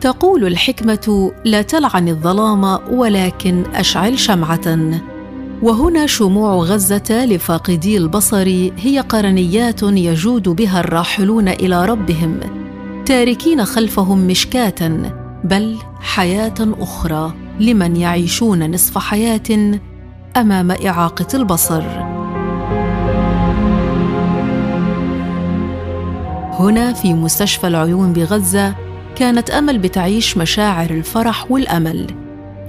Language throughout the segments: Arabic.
تقول الحكمة لا تلعن الظلام ولكن أشعل شمعة. وهنا شموع غزة لفاقدي البصر هي قرنيات يجود بها الراحلون إلى ربهم تاركين خلفهم مشكاة بل حياة أخرى لمن يعيشون نصف حياة أمام إعاقة البصر. هنا في مستشفى العيون بغزة كانت أمل بتعيش مشاعر الفرح والأمل.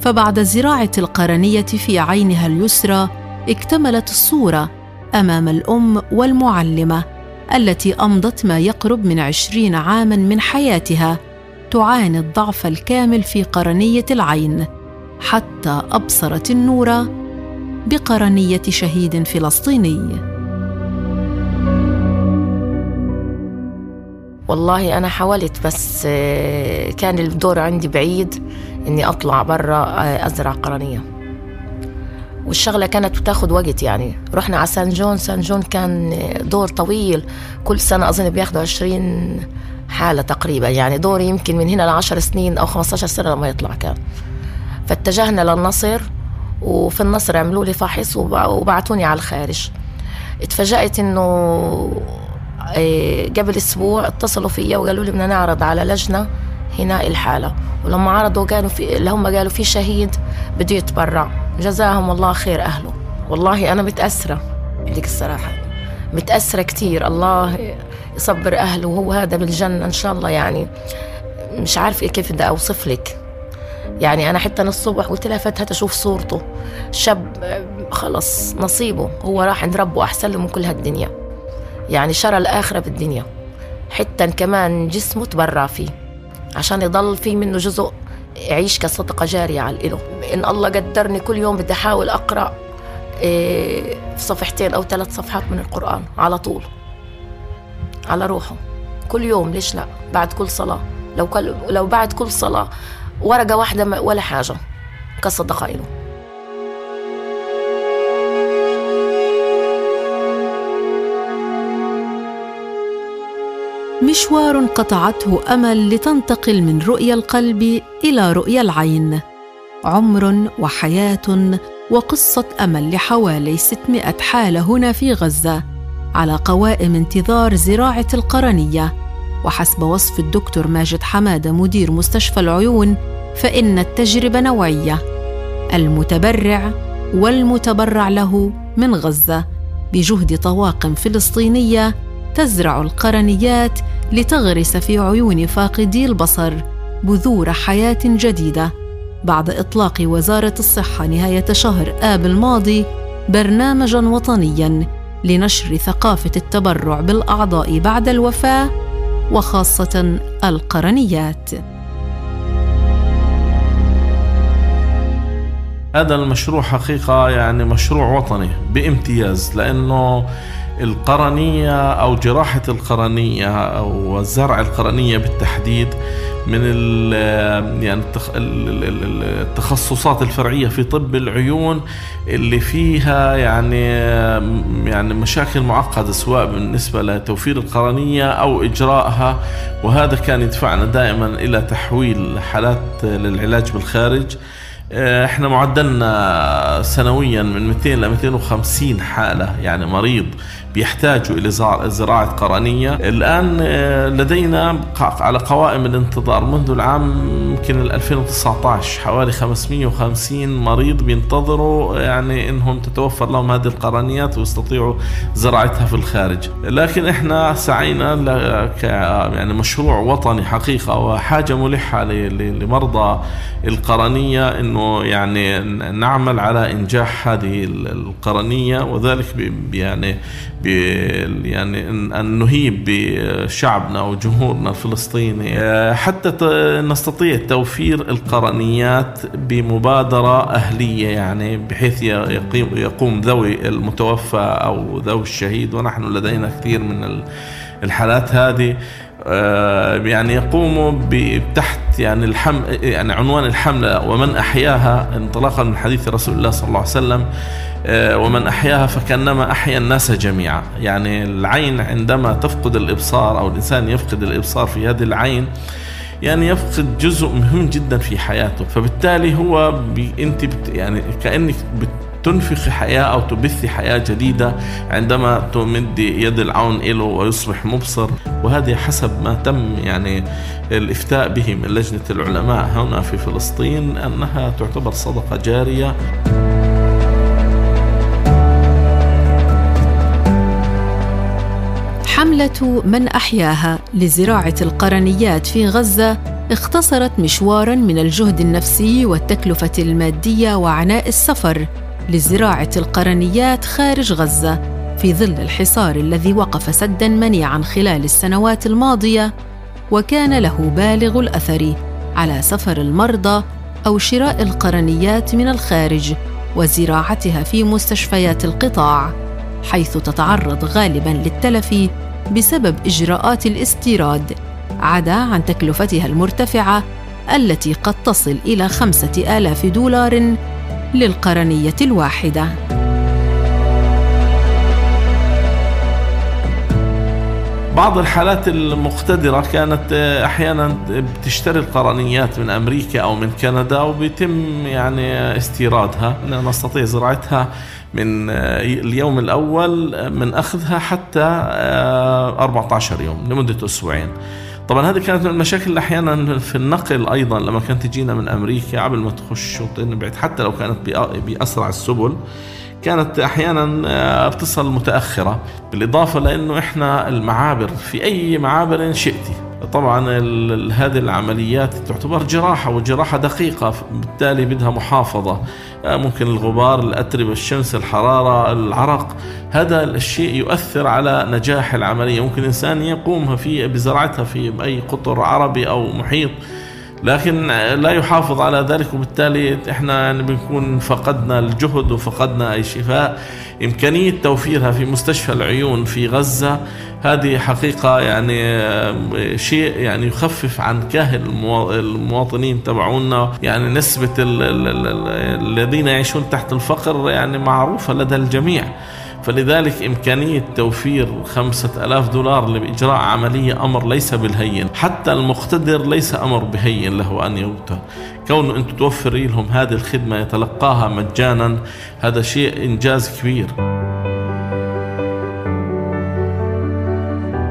فبعد زراعه القرنية في عينها اليسرى اكتملت الصورة أمام الأم والمعلمة التي أمضت ما يقرب من عشرين عاما من حياتها تعاني الضعف الكامل في قرنية العين. حتى أبصرت النور بقرنية شهيد فلسطيني. والله أنا حاولت بس آه، كان الدور عندي بعيد إني أطلع برا آه، أزرع قرنية. والشغلة كانت بتاخد وقت يعني. رحنا على سان جون سان جون كان دور طويل. كل سنة أظن بياخدوا عشرين حالة تقريبا يعني. دور يمكن من هنا لعشر سنين أو 15 سنة لما يطلع كان. فاتجهنا للنصر وفي النصر عملوا لي فحص وبعتوني على الخارج. اتفاجأت إنه قبل أسبوع اتصلوا فيا وقالوا لي بدنا نعرض على لجنة هنا الحالة. ولما عرضوا قالوا في اللي هم قالوا في شهيد بده يتبرع. جزاهم الله خير أهله. والله أنا متاثره بدك الصراحة. متاثره كثير الله يصبر أهله. وهو هذا بالجنة إن شاء الله يعني. مش عارفه كيف بدي أوصف لك. يعني أنا حتى الصبح قلت لها فتحت أشوف صورته. شاب خلص نصيبه. هو راح عند ربه احسن له من كل هالدنيا. يعني شرى الآخرة بالدنيا حتى كمان جسمه تبرع فيه عشان يضل في منه جزء يعيش كصدقة جارية على الإله. إن الله قدرني كل يوم بدي أحاول أقرأ إيه صفحتين أو ثلاث صفحات من القرآن على طول على روحه. كل يوم ليش لا؟ بعد كل صلاة. لو كل لو بعد كل صلاة ورقة واحدة ولا حاجة كصدقة إله. مشوار قطعته أمل لتنتقل من رؤيا القلب إلى رؤيا العين. عمر وحياة وقصة أمل لحوالي 600 حالة هنا في غزة على قوائم انتظار زراعة القرنية. وحسب وصف الدكتور ماجد حمادة مدير مستشفى العيون فإن التجربة نوعية. المتبرع والمتبرع له من غزة بجهد طواقم فلسطينية تزرع القرنيات لتغرس في عيون فاقدي البصر بذور حياة جديدة. بعد إطلاق وزارة الصحة نهاية شهر آب الماضي برنامجا وطنيا لنشر ثقافة التبرع بالأعضاء بعد الوفاة وخاصة القرنيات. هذا المشروع حقيقة يعني مشروع وطني بامتياز لأنه القرنية أو جراحة القرنية أو زرع القرنية بالتحديد من يعني التخصصات الفرعية في طب العيون اللي فيها يعني يعني مشاكل معقدة سواء بالنسبة لتوفير القرنية أو إجرائها وهذا كان يدفعنا دائما إلى تحويل حالات للعلاج بالخارج. إحنا معدلنا سنويا من 200 ل 250 حالة يعني مريض بيحتاجوا إلى زراعة قرنية. الآن آه، لدينا على قوائم الانتظار منذ العام يمكن 2019 حوالي 550 مريض بينتظروا يعني إنهم تتوفر لهم هذه القرنيات ويستطيعوا زراعتها في الخارج. لكن إحنا سعينا يعني مشروع وطني حقيقة وحاجة ملحة لمرضى القرنية إنه يعني نعمل على إنجاح هذه القرنية وذلك يعني يعني ان نهيب بشعبنا وجمهورنا الفلسطيني. آه، حتى نستطيع توفير القرنيات بمبادرة أهلية يعني بحيث يقوم ذوي المتوفى أو ذوي الشهيد. ونحن لدينا كثير من الحالات هذه. يعني يقوموا بتحت يعني الحم يعني عنوان الحملة ومن أحياها انطلاقا من حديث رسول الله صلى الله عليه وسلم آه، ومن أحياها فكأنما أحيا الناس جميعا. يعني العين عندما تفقد الإبصار أو الإنسان يفقد الإبصار في هذه العين يعني يفقد جزء مهم جدا في حياته. فبالتالي هو بي أنت بت يعني كأنك بت تنفخ حياة أو تبث حياة جديدة عندما تمد يد العون له ويصبح مبصر. وهذه حسب ما تم يعني الإفتاء به من لجنة العلماء هنا في فلسطين أنها تعتبر صدقة جارية. حملة من أحياها لزراعة القرنيات في غزة اختصرت مشوارا من الجهد النفسي والتكلفة المادية وعناء السفر. لزراعة القرنيات خارج غزة في ظل الحصار الذي وقف سدا منيعا خلال السنوات الماضية وكان له بالغ الأثر على سفر المرضى أو شراء القرنيات من الخارج وزراعتها في مستشفيات القطاع حيث تتعرض غالبا للتلف بسبب إجراءات الاستيراد عدا عن تكلفتها المرتفعة التي قد تصل إلى خمسة آلاف دولار للقرنية الواحدة. بعض الحالات المقتدرة كانت أحيانا بتشتري القرنيات من أمريكا أو من كندا وبيتم يعني استيرادها. نستطيع زراعتها من اليوم الأول من أخذها حتى 14 يوم لمدة أسبوعين. طبعا هذه كانت من المشاكل أحيانا في النقل أيضا لما كانت تجينا من أمريكا قبل ما تخش وتنبعد حتى لو كانت بأسرع السبل كانت أحيانا آه، بتصل متأخرة. بالإضافة لأنه إحنا المعابر في أي معابر شئتي. طبعا هذه العمليات تعتبر جراحة وجراحة دقيقة بالتالي بدها محافظة. آه، ممكن الغبار الأتربة الشمس الحرارة العرق. هذا الشيء يؤثر على نجاح العملية. ممكن إنسان يقوم في بزراعتها في أي قطر عربي أو محيط. لكن لا يحافظ على ذلك وبالتالي إحنا يعني بنكون فقدنا الجهد وفقدنا أي شفاء امكانيه توفيرها في مستشفى العيون في غزة هذه حقيقة يعني شيء يعني يخفف عن كاهل المواطنين تبعونا. يعني نسبة الذين يعيشون تحت الفقر يعني معروفة لدى الجميع. فلذلك إمكانية توفير خمسة ألاف دولار لإجراء عملية أمر ليس بالهين حتى المقتدر ليس أمر بهين له أن يوتر كونه أنت توفري لهم هذه الخدمة يتلقاها مجانا هذا شيء إنجاز كبير.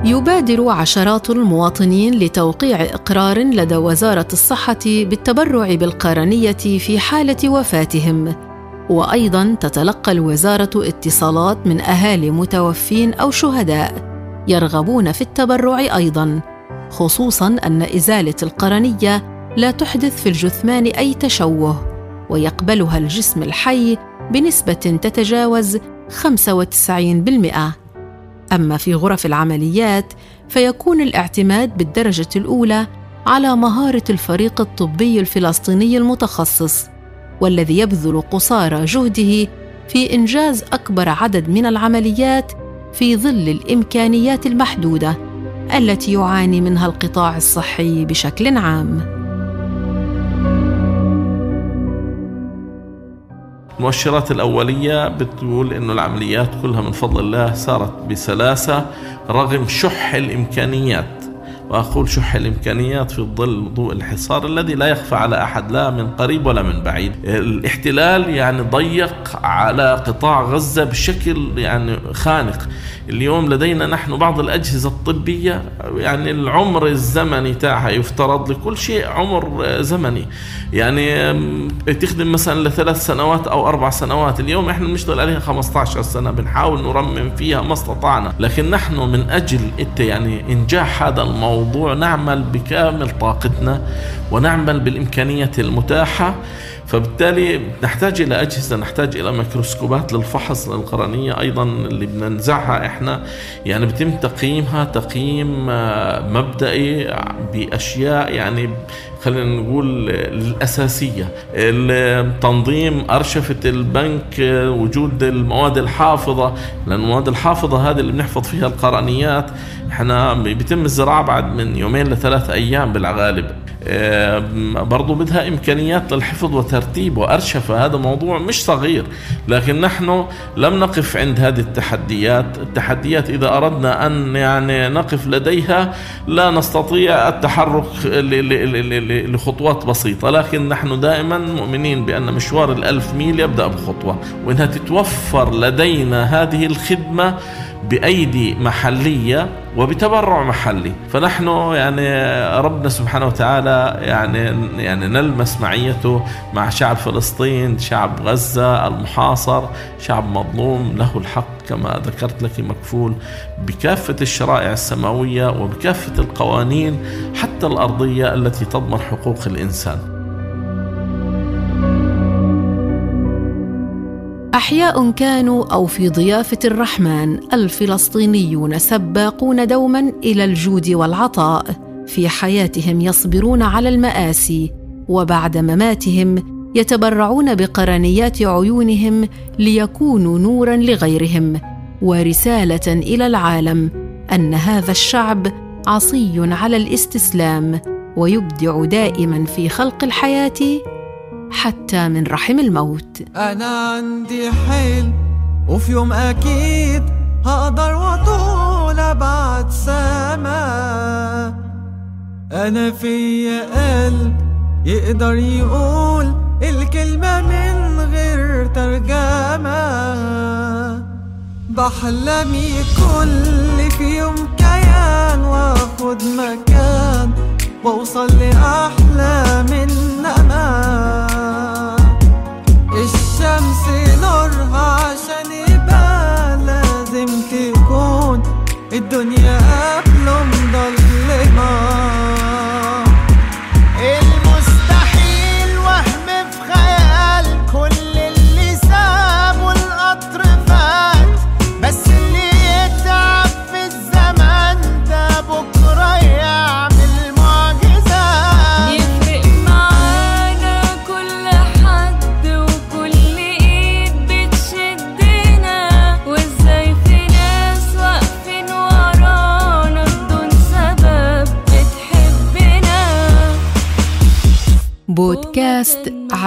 يبادر عشرات المواطنين لتوقيع إقرار لدى وزارة الصحة بالتبرع بالقرنية في حالة وفاتهم. وأيضا تتلقى الوزارة اتصالات من أهالي متوفين أو شهداء يرغبون في التبرع أيضا خصوصا أن إزالة القرنية لا تحدث في الجثمان أي تشوه ويقبلها الجسم الحي بنسبة تتجاوز 95% أما في غرف العمليات فيكون الاعتماد بالدرجة الأولى على مهارة الفريق الطبي الفلسطيني المتخصص. والذي يبذل قصارى جهده في إنجاز أكبر عدد من العمليات في ظل الإمكانيات المحدودة التي يعاني منها القطاع الصحي بشكل عام. المؤشرات الأولية بتقول أنه العمليات كلها من فضل الله صارت بسلاسة رغم شح الإمكانيات. وأقول شح الإمكانيات في ظل ضوء الحصار الذي لا يخفى على أحد لا من قريب ولا من بعيد. الاحتلال يعني ضيق على قطاع غزة بشكل يعني خانق. اليوم لدينا نحن بعض الأجهزة الطبية يعني العمر الزمني تاعها يفترض لكل شيء عمر زمني. يعني تخدم مثلا لثلاث سنوات أو أربع سنوات. اليوم إحنا بنشتغل عليها 15 سنة بنحاول نرمم فيها ما استطعنا. لكن نحن من أجل يعني إنجاح هذا الموضوع نعمل بكامل طاقتنا ونعمل بالإمكانيات المتاحة فبالتالي نحتاج إلى أجهزة نحتاج إلى ميكروسكوبات للفحص للقرنيه أيضا اللي بننزعها إحنا. يعني بيتم تقييمها تقييم آه، مبدئي بأشياء يعني خلينا نقول الأساسية. تنظيم أرشفة البنك وجود المواد الحافظة لأن المواد الحافظة هذه اللي بنحفظ فيها القرنيات إحنا بيتم الزراعة بعد من يومين لثلاث أيام بالغالب. برضو بدها إمكانيات للحفظ وترتيب وأرشفة هذا موضوع مش صغير لكن نحن لم نقف عند هذه التحديات. التحديات إذا أردنا أن يعني نقف لديها لا نستطيع التحرك لخطوات بسيطة لكن نحن دائما مؤمنين بأن مشوار الألف ميل يبدأ بخطوة وإنها تتوفر لدينا هذه الخدمة بأيدي محلية وبتبرع محلي. فنحن يعني ربنا سبحانه وتعالى يعني يعني نلمس معيته مع شعب فلسطين شعب غزة المحاصر شعب مظلوم له الحق كما ذكرت لك مكفول بكافة الشرائع السماوية وبكافة القوانين حتى الأرضية التي تضمن حقوق الإنسان. أحياء كانوا أو في ضيافة الرحمن الفلسطينيون سباقون دوما إلى الجود والعطاء في حياتهم يصبرون على المآسي وبعد مماتهم يتبرعون بقرنيات عيونهم ليكونوا نورا لغيرهم ورسالة إلى العالم أن هذا الشعب عصي على الاستسلام ويبدع دائما في خلق الحياة حتى من رحم الموت. أنا عندي حلم وفي يوم أكيد هقدر وطول بعد سما. أنا في قلب يقدر يقول الكلمة من غير ترجمة. بحلمي كل في يوم كيان وأخد مكان وأوصل لأحلى من أمان الشمس نورها عشان يبقى لازم تكون؟ الدنيا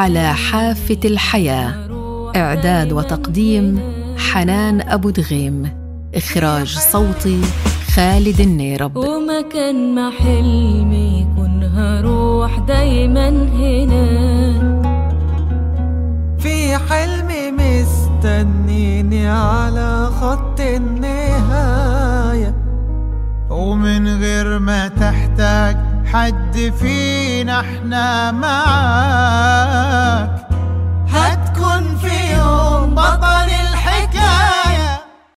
على حافة الحياة. إعداد وتقديم حنان أبو دغيم. إخراج صوتي خالد النيرب. ومكان ما حلمي يكون هروح دايما هنا. في حلمي مستنيني على خط النهاية. ومن غير ما تحتاج حد فينا إحنا معاك.